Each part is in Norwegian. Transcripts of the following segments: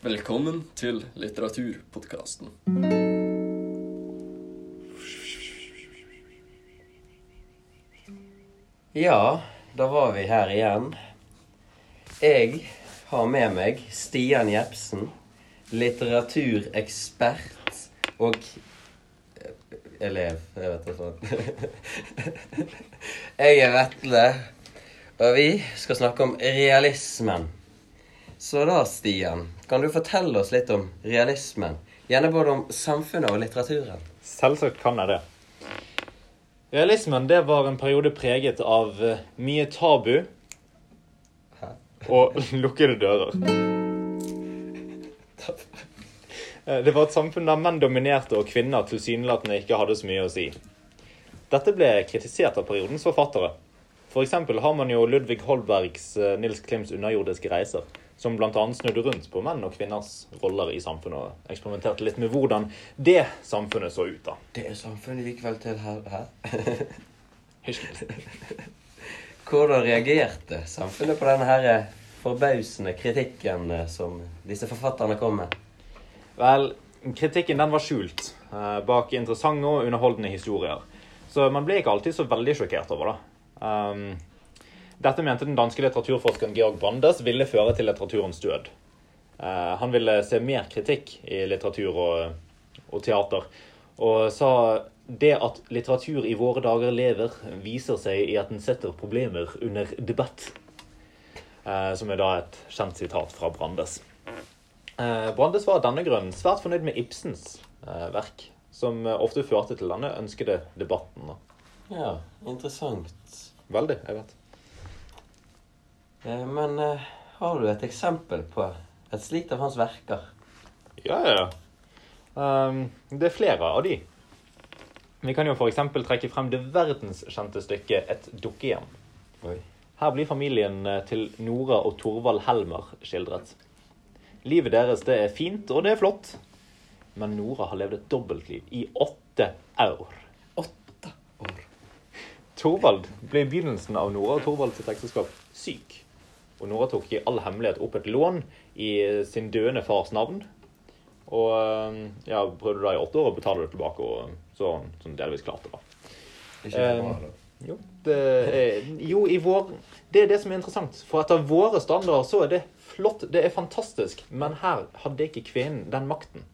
Velkommen til litteraturpodkasten. Ja, da var vi her igjen. Jeg har med meg Stian Jepsen, litteraturekspert og elev, jeg vet ikke sånn. Jeg er Vetle, og vi skal snakke om realismen. Så da, Stian, kan du fortelle oss litt om realismen? Gjerne både om samfunnet og litteraturen. Selvsagt kan jeg det. Realismen det var en periode preget av eh, mye tabu Hæ? og lukkede dører. Eh, Det var et samfunn der menn dominerte og kvinner tilsynelatende ikke hadde så mye å si. Dette ble kritisert av periodens forfattere. For eksempel har man jo Ludvig Holbergs eh, Nils Klims underjordiske reiser, som bl.a. snudde rundt på menn og kvinners roller i samfunnet og eksperimenterte litt med hvordan det samfunnet så ut. da. Det er samfunnet likevel til her. her. Hvordan reagerte samfunnet på denne her forbausende kritikken eh, som disse forfatterne kom med? Vel, kritikken den var skjult eh, bak interessante og underholdende historier. Så man ble ikke alltid så veldig sjokkert over det. Um, dette mente den danske litteraturforskeren Georg Brandes ville føre til litteraturens død. Eh, han ville se mer kritikk i litteratur og, og teater, og sa det at litteratur i våre dager lever, viser seg i at den setter problemer under debatt. Eh, som er da et kjent sitat fra Brandes. Eh, Brandes var av denne grunnen svært fornøyd med Ibsens eh, verk, som eh, ofte førte til denne ønskede debatten. Ja, interessant. Veldig, jeg vet. Eh, Men eh, har du et eksempel på et slikt av hans verker? Ja, ja, ja. Um, det er flere av de. Vi kan jo f.eks. trekke frem det verdenskjente stykket Et dukkehjem. Her blir familien eh, til Nora og Torvald Helmer skildret. Livet deres det er fint, og det er flott. Men Nora har levd et dobbeltliv i åtte år. Åtte år. Torvald ble i begynnelsen av Nora og Torvalds ekteskap syk. Og Nora tok i all hemmelighet opp et lån i sin døende fars navn. Og øh, ja, prøvde da i åtte år å betale det tilbake, og så sånn delvis klarte det. da. Ikke Eh, bra, da. Jo, det er, jo i vår, det er det som er interessant. For etter våre standarder så er det flott, det er fantastisk. Men her hadde ikke kvinnen den makten.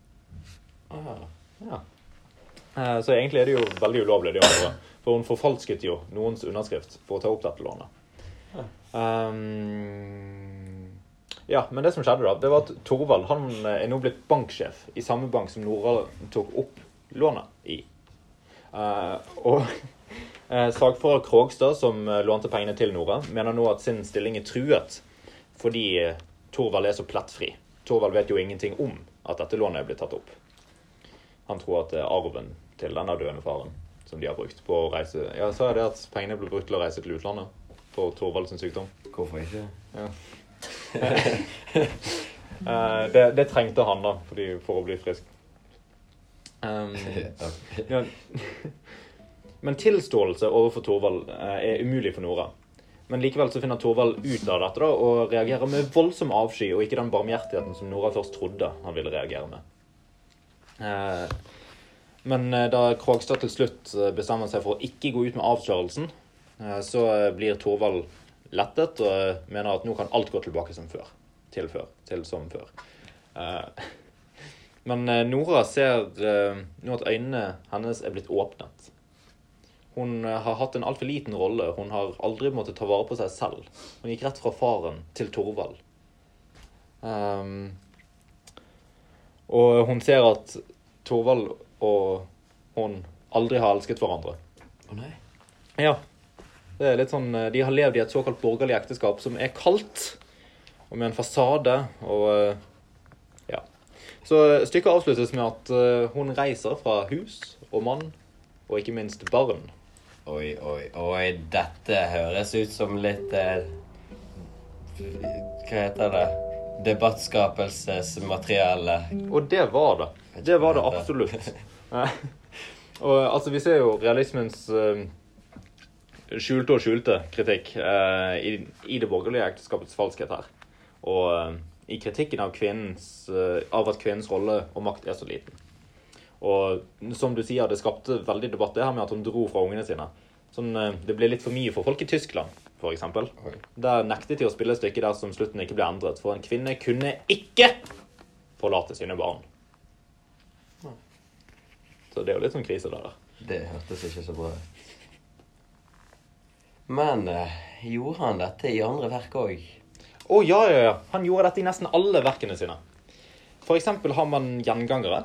Ah, Ja. Eh, Så egentlig er det jo veldig ulovlig, de andre. For hun forfalsket jo noens underskrift for å ta opp dette lånet. Um, ja, men det som skjedde da, det var at Torvald han er nå blitt banksjef i samme bank som Nora tok opp lånet i. Uh, og uh, sakfører Krogstad, som eh, lånte pengene til Nora, mener nå at sin stilling er truet fordi eh, Torvald er så plettfri. Torvald vet jo ingenting om at dette lånet er blitt tatt opp. Han tror at det er arven til denne døende faren som de har brukt på å reise Ja, så er det at pengene ble brukt til å reise til utlandet for Torvald sin sykdom. hvorfor ikke? Ja. Eh, det, det trengte han da, fordi, for å bli frisk. Um, ja. Men tilståelse overfor Torvald eh, er umulig for Nora. Men likevel så finner Torvald ut av dette da, og reagerer med voldsom avsky, og ikke den barmhjertigheten som Nora først trodde han ville reagere med. Eh, men da Krogstad til slutt bestemmer seg for å ikke gå ut med avslørelsen, eh, så eh, blir Torvald lettet og eh, mener at nå kan alt gå tilbake som før. Til før. Til som før. Eh, Men eh, Nora ser eh, nå at øynene hennes er blitt åpnet. Hun eh, har hatt en altfor liten rolle. Hun har aldri måttet ta vare på seg selv. Hun gikk rett fra faren til Torvald. Ehm, og hun ser at Torvald og hun aldri har elsket hverandre. Å nei. Ja. Det er litt sånn, eh, De har levd i et såkalt borgerlig ekteskap som er kaldt, og med en fasade. og eh, ja. Så eh, stykket avsluttes med at hun reiser fra hus og mann, og ikke minst barn. Oi, oi, oi. Dette høres ut som litt eh, Hva heter det? Debattskapelsesmateriale. Og det var det. Det var det absolutt. Og altså, vi ser jo realismens eh, skjulte og skjulte kritikk eh, i, i det borgerlige ekteskapets falskhet her. Og eh, i kritikken av, kvinnens, eh, av at kvinnens rolle og makt er så liten. Og som du sier, det skapte veldig debatt det her med at hun dro fra ungene sine. Sånn, eh, det ble litt for mye for folk i Tyskland, f.eks. Der nektet de å spille et stykke der som slutten ikke ble endret. For en kvinne kunne ikke forlate sine barn. Så det er jo litt sånn krise der. Det hørtes ikke så bra ut. Men eh, gjorde han dette i andre verk òg? Å ja, ja, ja. Han gjorde dette i nesten alle verkene sine. For eksempel har man gjengangere,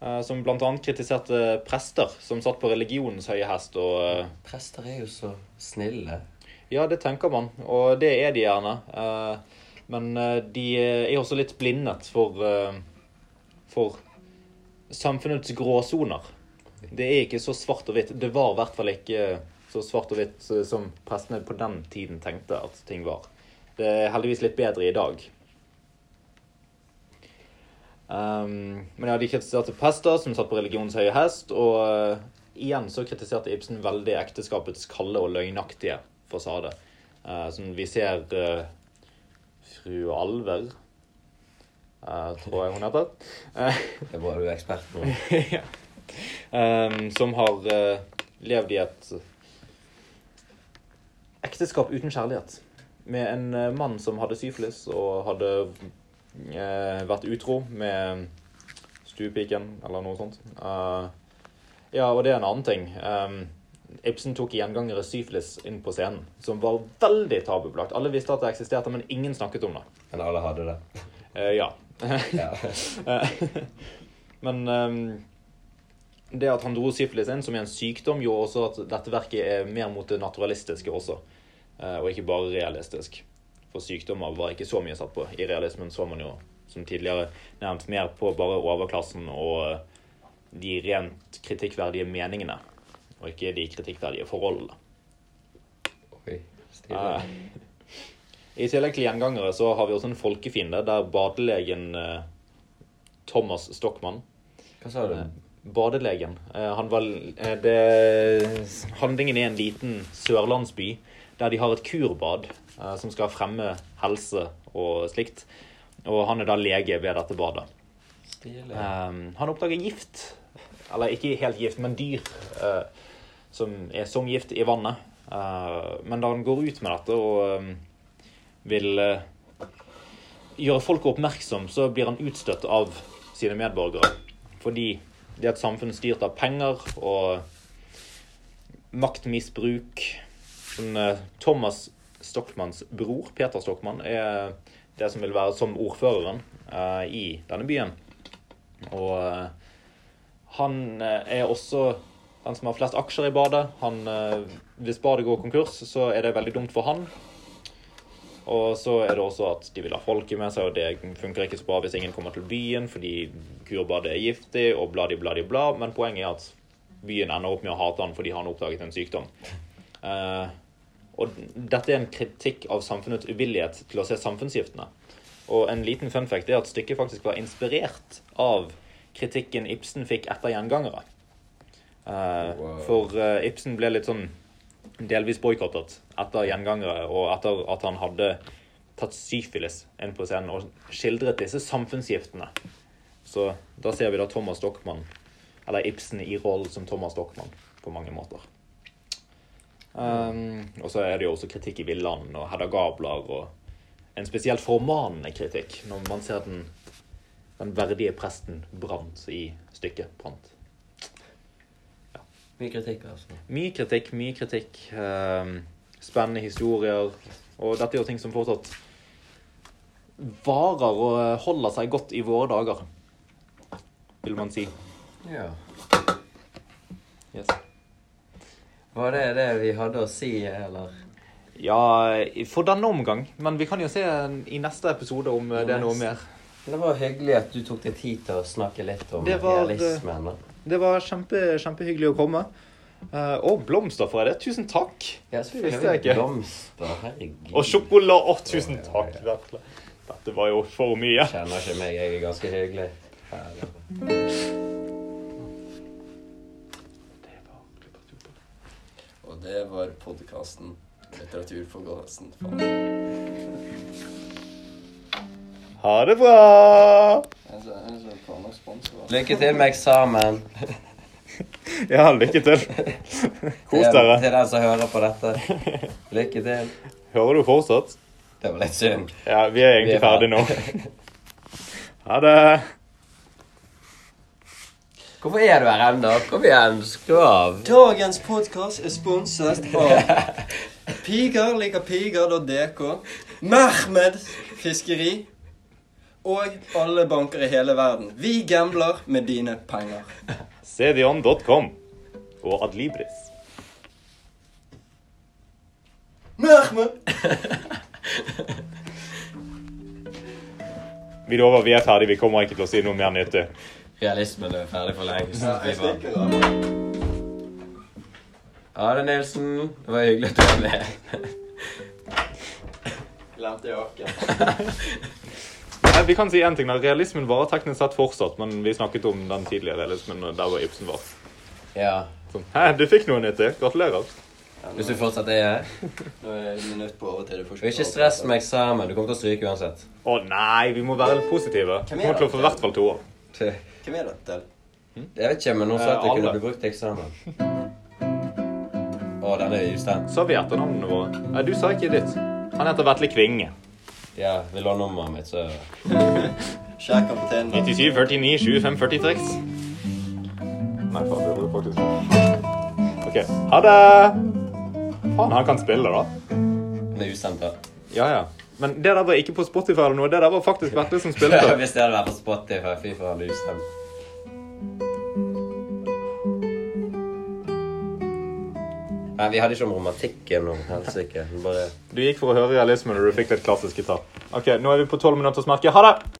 eh, som annet kritiserte prester som satt på religionens høye hest og eh, Prester er jo så snille. Ja, det tenker man, og det er de gjerne. Eh, Men eh, de er også litt blindet for, eh, for samfunnets gråsoner. Det er ikke så svart og hvitt. Det var i hvert fall ikke så svart og hvitt eh, som prestene på den tiden tenkte at ting var. Det er heldigvis litt bedre i dag. Um, men ja, de kritiserte prester som satt på religionens høye hest, og uh, igjen så kritiserte Ibsen veldig ekteskapets kalde og løgnaktige fasade. Uh, som vi ser uh, fru Alver, tror jeg hun heter. Det bare du er ekspert på. ja. um, som har levd i et ekteskap uten kjærlighet. Med en eh, mann som hadde syfilis og hadde eh, vært utro med stuepiken, eller noe sånt. Uh, ja, og det er en annen ting. Um, Ibsen tok gjengangere syfilis inn på scenen, som var veldig tabubelagt. Alle visste at det eksisterte, men ingen snakket om det. Men alle hadde det. Uh, ja. Men um, det at han dro syfilis inn, som er en sykdom, gjorde også at dette verket er mer mot det naturalistiske også, og ikke bare realistisk. For sykdommer var ikke så mye satt på. I realismen så man jo, som tidligere nevnt, mer på bare overklassen og de rent kritikkverdige meningene, og ikke de kritikkverdige forholdene. Oi, stilig. Eh, I tillegg til gjengangere så har vi også en folkefiende der badelegen eh, Thomas Stockmann Hva sa du? Badelegen. Eh, Han var, eh, det, handlingen er en liten sørlandsby der de har et kurbad eh, som skal fremme helse og slikt. Og han er da lege ved dette badet. Um, han oppdager gift, eller ikke helt gift, men dyr, eh, som er som gift i vannet. Eh, men da han går ut med dette og um, vil eh, gjøre folk oppmerksom, så blir han utstøtt av sine medborgere. Fordi det er et samfunn styrt av penger og maktmisbruk. Sånn, eh, Thomas Stockmanns bror, Peter Stockmann, er det som vil være som ordføreren eh, i denne byen. Og eh, han er også den som har flest aksjer i badet. Han, hvis badet går konkurs, så er det veldig dumt for han. Og så er det også at de vil ha folket med seg, og det funker ikke så bra hvis ingen kommer til byen fordi kurbadet er giftig, og bladi, bladi, bla. Men poenget er at byen ender opp med å hate han fordi han har oppdaget en sykdom. Eh, og dette er en kritikk av samfunnets uvillighet til å se samfunnsgiftene. Og en liten fun fact er at stykket faktisk var inspirert av kritikken Ibsen fikk etter gjengangere. Uh, Wow. For uh, Ibsen ble litt sånn delvis boikottet etter gjengangere, og etter at han hadde tatt syfilis inn på scenen og skildret disse samfunnsgiftene. Så da ser vi da Thomas Stockmann, eller Ibsen i rollen som Thomas Stockmann, på mange måter. Um, og så er det jo også kritikk i Villand og Hedda Gabler og en spesielt formanende kritikk når man ser den, den verdige presten Brant i stykket Brant. Mye kritikk, altså. Mye kritikk, mye kritikk. Um, spennende historier. Og dette er jo ting som fortsatt varer og eh, holder seg godt i våre dager, vil man si. Ja. Yes. Var det det vi hadde å si, eller? Ja, for denne omgang. Men vi kan jo se i neste episode om eh, det er noe mer. Det var hyggelig at du tok deg tid til å snakke litt om Det var, realismen. da. Det var kjempe, kjempehyggelig å komme. Og blomster for det. Tusen takk. Ja, Visste jeg ikke. Blomster, herregud. Og sjokolade. Å, tusen takk. Vetle. Dette var jo for mye. Kjenner ikke meg, jeg er ganske hyggelig. Herlig. Det var podkasten Litteratur på gåsen. Ha Ha det bra! Lykke til med eksamen. Ja, lykke til. Kos dere. til den som hører på dette. Lykke til. Hører du fortsatt? Det var litt synd. Ja, vi er egentlig Vi er ferdige nå. Ha det. Hvorfor er du her ennå? Kom igjen, skru av. Dagens podkast er sponset av Piger liker piger.dk, Mehmed Fiskeri og alle banker i hele verden. Vi gambler med dine penger. cdion.com og Adlibris. Mehmed! Vi lover vi er ferdige. Vi kommer ikke til å si noe mer nyttig. Realismen er ferdig for stikker da. Ha det, Nilsen. Det var hyggelig at du var med. Glemte jakken. Nei, vi kan si en ting. da. Realismen varer teknisk sett fortsatt, men vi snakket om den tidlige realismen, der hvor Ibsen var. Ja. Sånn. Hæ, du fikk noe nyttig. Gratulerer. Hvis du fortsatt er her. Nå er jeg minutt på overtid. Og ikke stress med eksamen. Du kommer til å stryke uansett. Å nei, vi må være litt positive. Vi er kommer til å få i hvert fall toer. Hvem er det til? Jeg vet ikke, men noen sa at det Eh, kunne bli brukt til eksamen. Å, den er Jostein. Sa vi etternavnene våre? Nei, du sa ikke ditt. Han heter Vetle Kvinge. Ja, vil du ha nummeret mitt, så Sjekk kaptein. 97 49 25 46. Nei, faen, det var det faktisk OK. Ha det! Faen, han kan spille, da. Han er usendt, da. Ja, ja. Men det der var ikke på Spotify eller noe. Det der var faktisk Vetle som spilte. Hvis det hadde vært på Spotify, fy for lusen. Nei, vi hadde ikke om romantikken og helsike. Bare Du gikk for å høre realismen, og du fikk litt klassisk gitar. OK, nå er vi på tolv minutters merke. Ha det!